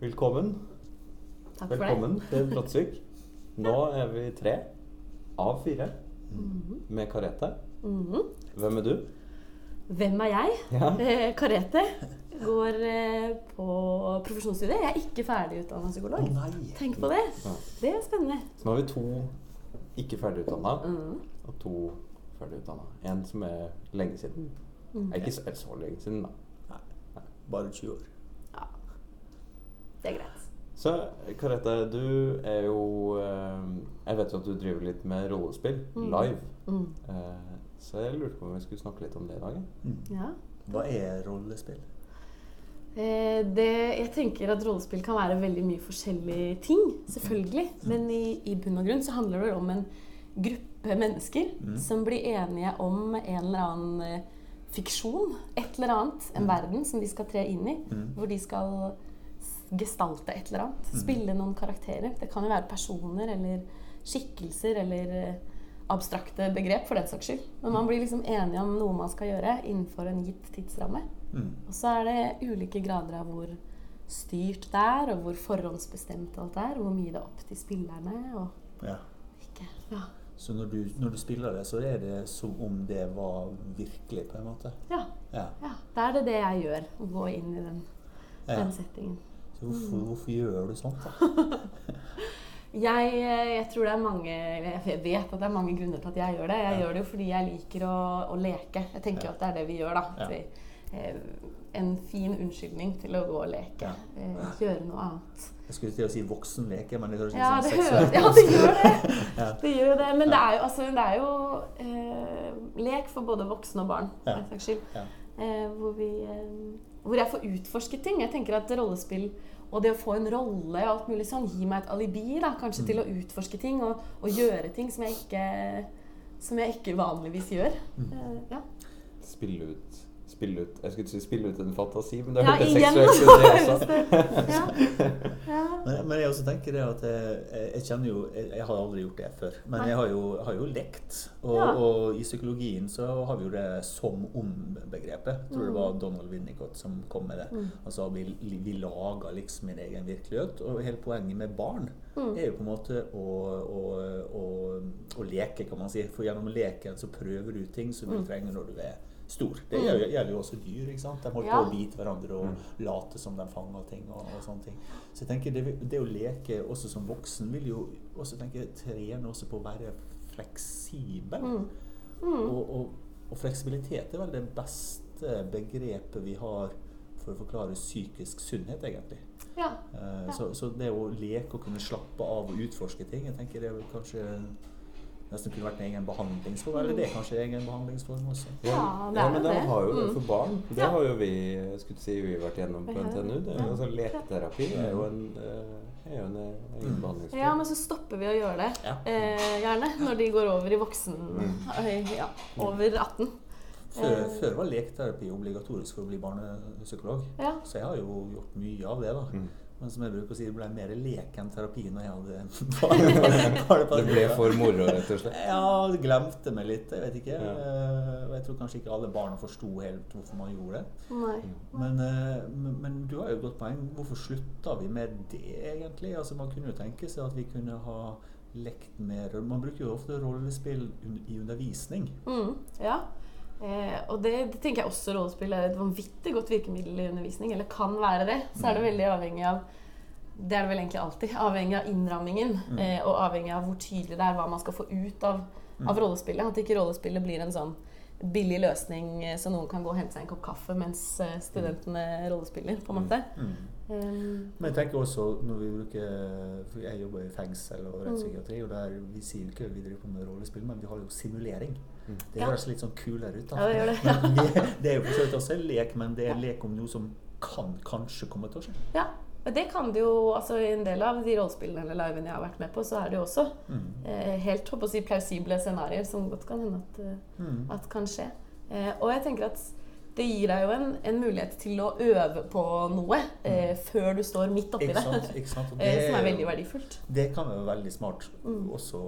Velkommen. Takk for Velkommen til Bratsvik. Nå er vi tre av fire Mhm. med karete. Mhm. Hvem er du? Hvem er jeg? Ja. Eh, Karete. Går eh, på profesjonsstudiet. Jeg er ikke ferdig utdanna psykolog. Oh! Tenk på det. Ja. Det er spennende. Så nå har vi to ikke ferdigutdanna Mhm. og to ferdigutdanna. En som er lenge siden. Mhm. Er ikke så, så lenge siden, da. nei. Bare 20 år. Det er greit. Så Karete, du er jo eh, Jeg vet jo at du driver litt med rollespill Mm. live. Mhm. Eh, så jeg lurte på om vi skulle snakke litt om det i dag. Mm. Ja. Hva er rollespill? Eh, det, jeg tenker at rollespill kan være veldig mye forskjellige ting, selvfølgelig. Men i, i bunn og grunn så handler det om en gruppe mennesker Mm. som blir enige om en eller annen fiksjon. Et eller annet. En Mm. verden som de skal tre inn i. Mm. Hvor de skal gestalte et eller annet. Mm. Spille noen karakterer. Det kan jo være personer eller skikkelser eller eh, abstrakte begrep, for den saks skyld. Men man blir liksom enige om noe man skal gjøre innenfor en gitt tidsramme. Mm. Og så er det ulike grader av hvor styrt det er, og hvor forhåndsbestemt alt er. Hvor mye det er opp til spillerne og Ja. ikke. Ja. Så når du, når du spiller det, så er det som om det var virkelig, på en måte? ja. Ja. ja. Da er det det jeg gjør. Å gå inn i den, den settingen. Hvorfor, hvorfor gjør du sånt, da? Jeg, eh, jeg tror det er mange Jeg vet at det er mange grunner til at jeg gjør det. Jeg Ja. gjør det jo fordi jeg liker å, å leke. Jeg tenker Ja. at det er det vi gjør, da. Vi, eh, en fin unnskyldning til å gå og leke. Eh, gjøre noe annet. Jeg skulle til å si voksenleke, men det høres Ja, sånn det seksuelt ja, det gjør det. Det gjør det. Men det er jo, altså, det er jo eh, lek for både voksne og barn, for saks skyld. Eh, hvor, vi, eh, hvor jeg får utforsket ting. Jeg tenker at rollespill og det å få en rolle og alt mulig sånn gir meg et alibi da, kanskje Mm. til å utforske ting og, og gjøre ting som jeg ikke, som jeg ikke vanligvis gjør. Mm. Uh, ja. Spille ut Spille ut Jeg skulle ikke si spille ut en fantasi, men det ja, hørtes igjen seksuelt ut, det også. ja. ja. Men, men jeg også tenker det at jeg, jeg kjenner jo Jeg, jeg har aldri gjort det før. Men jeg har jo, har jo lekt. Og, Ja. og i psykologien så har vi jo det som om-begrepet. Jeg tror det var Donald Winnicott som kom med det. Mm. Altså vi, vi lager liksom min egen virkelighet. Og hele poenget med barn Mm. er jo på en måte å, å, å, å leke, kan man si. For gjennom leken så prøver du ting som du Mm. trenger når du er stor. Det Mm. gjelder, gjelder jo også dyr. ikke sant? De holder Ja. på å bite hverandre og late som de fanger ting. og, og sånne ting. Så jeg tenker det, det å leke også som voksen vil jo også tenke, trene også på å være fleksibel. Mm. Mm. Og, og, og fleksibilitet er vel det beste begrepet vi har for å forklare psykisk sunnhet, egentlig. ja. Eh, Ja. Så, så det å leke og kunne slappe av og utforske ting, jeg tenker det er vel kanskje nesten kunne vært en egen behandlingsform. Eller det er kanskje en egen behandlingsform også. Ja, det ja, er men de det. har jo det Mm. for barn. Det Ja. har jo vi skulle si, vi vært gjennom på NTNU. Det er, jo- altså, leketerapi er jo en, eh, er jo en egen Mm. behandlingsform. Ja, men så stopper vi å gjøre det, eh, gjerne, når de går over i voksen... Mm. eh, Ja, over 18. Før, Eh. før var leketerapi obligatorisk for å bli barnepsykolog. Ja. Så jeg har jo gjort mye av det. da. Mm. Men som jeg bruker å si, det ble mer lek enn terapi når jeg hadde barn. Det ble for moro, rett og slett. Ja, det glemte meg litt. Jeg vet ikke. Ja. Eh, Og jeg tror kanskje ikke alle barna forsto helt hvorfor man gjorde det. Nei. Men, eh, men, men du har jo et godt poeng. Hvorfor slutta vi med det, egentlig? Altså, Man kunne jo tenke seg at vi kunne ha lekt mer Man bruker jo ofte rollespill i undervisning. Mm, ja. Eh, og det, det tenker jeg også rollespill er et vanvittig godt virkemiddel i undervisning. Eller kan være det. Så er det veldig avhengig av Det er det vel egentlig alltid. Avhengig av innrammingen. Mm. Eh, og avhengig av hvor tydelig det er hva man skal få ut av, av Mm. rollespillet. At ikke rollespillet blir en sånn billig løsning eh, så noen kan gå og hente seg en kopp kaffe mens eh, studentene rollespiller, på en måte. Mm. Um, Men jeg tenker også når vi bruker for Jeg jobber i fengsel og Mm. rettspsykiatri, og der vi sier jo ikke vi driver på med rollespill, men vi har jo simulering. Det høres Ja. litt sånn kulere ut. da. Ja, det gjør det. Det er jo for så vidt også en lek, men det er en lek om noe som kan kanskje komme til å skje. ja. Det kan det jo altså I en del av de rollespillene eller livene jeg har vært med på, så er det jo også Mm. eh, helt håper å si, plausible scenarioer som godt kan hende at, eh, Mm. at kan skje. Eh, og jeg tenker at det gir deg jo en, en mulighet til å øve på noe eh, før du står midt oppi Ikke det. Ikke sant? Eh, som er veldig verdifullt. Det kan være veldig smart, Mm. også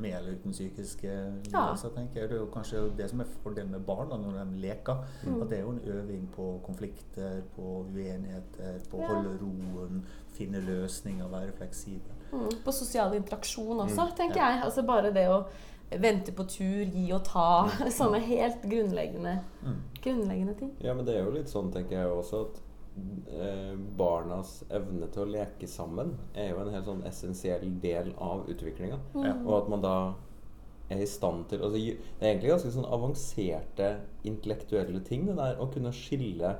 med eller uten psykiske Ja. tenker jeg. Det er jo kanskje det som er fordelen med barna når de leker. Mm. At det er jo en øving på konflikter, på uenigheter, på å Ja. holde roen, finne løsninger, være fleksibel. Mm. På sosial interaksjon også, Mm, tenker ja. jeg. Altså bare det å vente på tur, gi og ta. Sånne helt grunnleggende, Mm. grunnleggende ting. Ja, men det er jo litt sånn, tenker jeg også, at eh, barnas evne til å leke sammen er jo en helt sånn essensiell del av utviklinga. Mm. Og at man da er i stand til altså, Det er egentlig ganske sånn avanserte intellektuelle ting, det der å kunne skille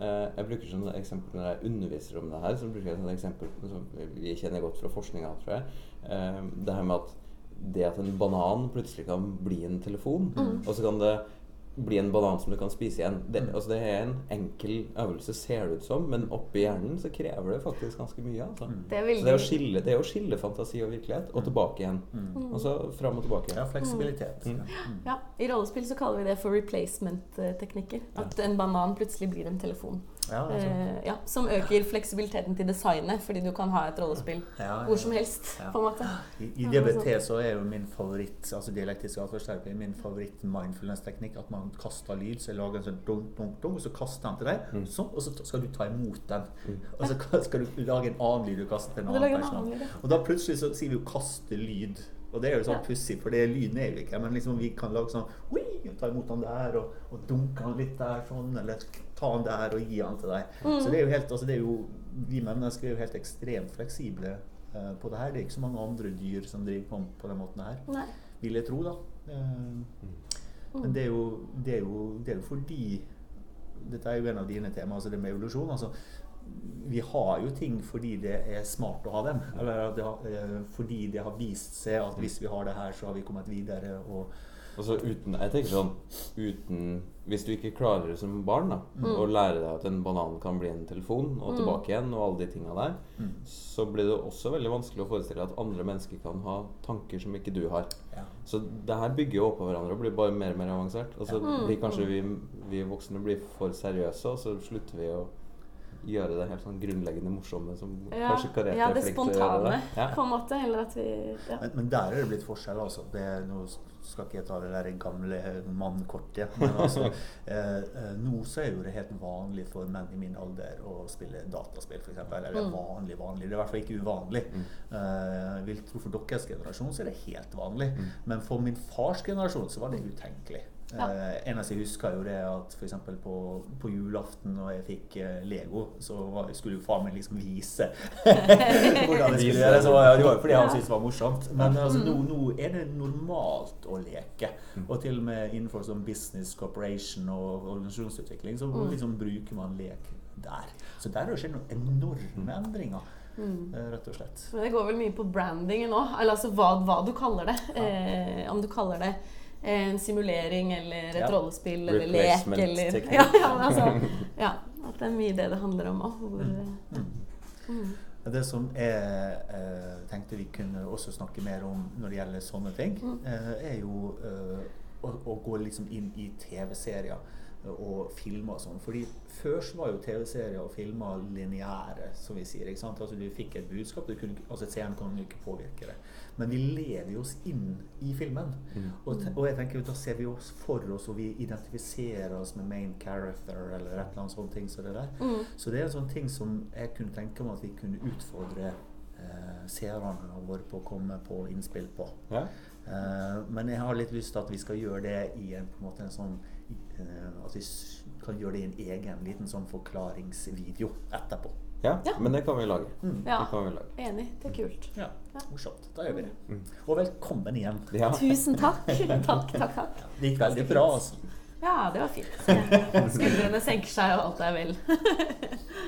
eh, Jeg bruker som eksempel når jeg underviser om det her, så bruker jeg et eksempel som vi kjenner godt fra forskninga, tror jeg. Eh, det her med at det at en banan plutselig kan bli en telefon, og så kan det bli en banan som du kan spise igjen. Det, Mm. altså det er en enkel øvelse, ser det ut som, men oppi hjernen så krever det faktisk ganske mye. Altså. Mm. Det er Så det er, å skille, det er å skille fantasi og virkelighet, og tilbake igjen. Mm. Og så fram og tilbake. Ja, fleksibilitet. Mm. Mm. Ja, I rollespill så kaller vi det for replacement-teknikker. At en banan plutselig blir en telefon. Ja. Eh, ja, som øker fleksibiliteten til designet, fordi du kan ha et rollespill Ja, ja. hvor som helst. Ja. på en måte. I, I DBT så er jo min favoritt altså dialektisk atferdsterapi, min favoritt mindfulness-teknikk at man kaster lyd. Så jeg lager en sånn dunk, dunk, dunk, og så kaster den til deg, Mm. sånn, og så skal du ta imot den. Mm. Og så skal du lage en annen lyd du kaster til en annen en person. annen ja. Og da plutselig så sier vi jo 'kaste lyd'. Og det er jo sånn Ja. pussig, for det lyden er jo ikke Men liksom vi kan lage sånn ta imot han der, og, og dunke han litt der sånn, eller ta han der og gi han til deg. Mm. Så det er jo helt altså det er jo, Vi mennesker er jo helt ekstremt fleksible uh, på det her. Det er ikke så mange andre dyr som driver på på den måten her, Nei. vil jeg tro, da. Uh, men det er, jo, det, er jo, det er jo fordi Dette er jo en av dine temaer, altså det med evolusjon. altså vi har jo ting fordi det er smart å ha dem. Eller det har, eh, fordi det har vist seg at hvis vi har det her, så har vi kommet videre. Og, Og så uten, jeg tenker sånn uten, Hvis du ikke klarer som barn da, Mm. å lære deg at en banan kan bli en telefon, og Mm. tilbake igjen, og alle de tinga der, mm, så blir det også veldig vanskelig å forestille deg at andre mennesker kan ha tanker som ikke du har. ja. Så det her bygger jo oppå hverandre og blir bare mer og mer avansert. Og så Ja. blir kanskje vi, vi voksne blir for seriøse, og så slutter vi å gjøre det helt sånn grunnleggende morsomme som Ja, kanskje Karete ja, er det spontane, det. Ja. på en måte. Eller at vi ja. men, men der er det blitt forskjell, altså. Det, er- nå skal ikke jeg ta det der gamle mannkortet, men altså eh, eh, Nå så er jo det helt vanlig for menn i min alder å spille dataspill, f.eks. Eller Mm. vanlig, vanlig. Det er i hvert fall ikke uvanlig. Mm. Eh, vil tro For deres generasjon så er det helt vanlig. Mm. Men for min fars generasjon så var det utenkelig. Ja. Eh, eneste jeg husker jo det at f.eks. På, på julaften når jeg fikk eh, Lego, så var, skulle jo far min liksom vise hvordan jeg skulle gjøre det. Så, ja, det var jo fordi han syntes det var morsomt. Men altså, nå, Mm. nå er det normalt å leke. Mm. Og til og med innenfor sånn business corporation og organisasjonsutvikling så Mm. liksom bruker man lek der. Så der har det skjedd noen enorme endringer, Mm. eh, rett og slett. Men det går vel mye på brandingen. Eller altså hva, hva du kaller det. Eh, om du kaller det en simulering eller et Ja. rollespill eller lek eller ja, ja, altså, ja, at det er mye det det handler om òg. Mm. Mm. Det som jeg eh, tenkte vi kunne også snakke mer om når det gjelder sånne ting, Mm. eh, er jo eh, å, å gå liksom inn i TV-serier og filmer og sånn. Fordi før så var jo TV-serier og filmer lineære, som vi sier. ikke sant? Altså Du fikk et budskap, du kunne, altså seeren kan ikke påvirke det. Men vi lever jo oss inn i filmen. Mm. Og, og jeg tenker da ser vi oss for oss, og vi identifiserer oss med main character eller et eller annet sånt ting som det der. Mm. Så det er en sånn ting som jeg kunne tenke meg at vi kunne utfordre eh, seerne våre på å komme på innspill på. Ja. Eh, men jeg har litt lyst til at vi skal gjøre det i en, på en måte en sånn At vi kan gjøre det i en egen liten sånn forklaringsvideo etterpå. Ja, Ja. men det kan vi lage. Mm. Ja. Kan vi lage. Enig. Det er kult. Ja, Ja. morsomt. Da gjør vi det. Mm. Og velkommen igjen. Ja. Tusen takk. Takk, takk, takk. Det gikk veldig bra, altså. Ja, det var fint. Skuldrene senker seg, og alt er vel.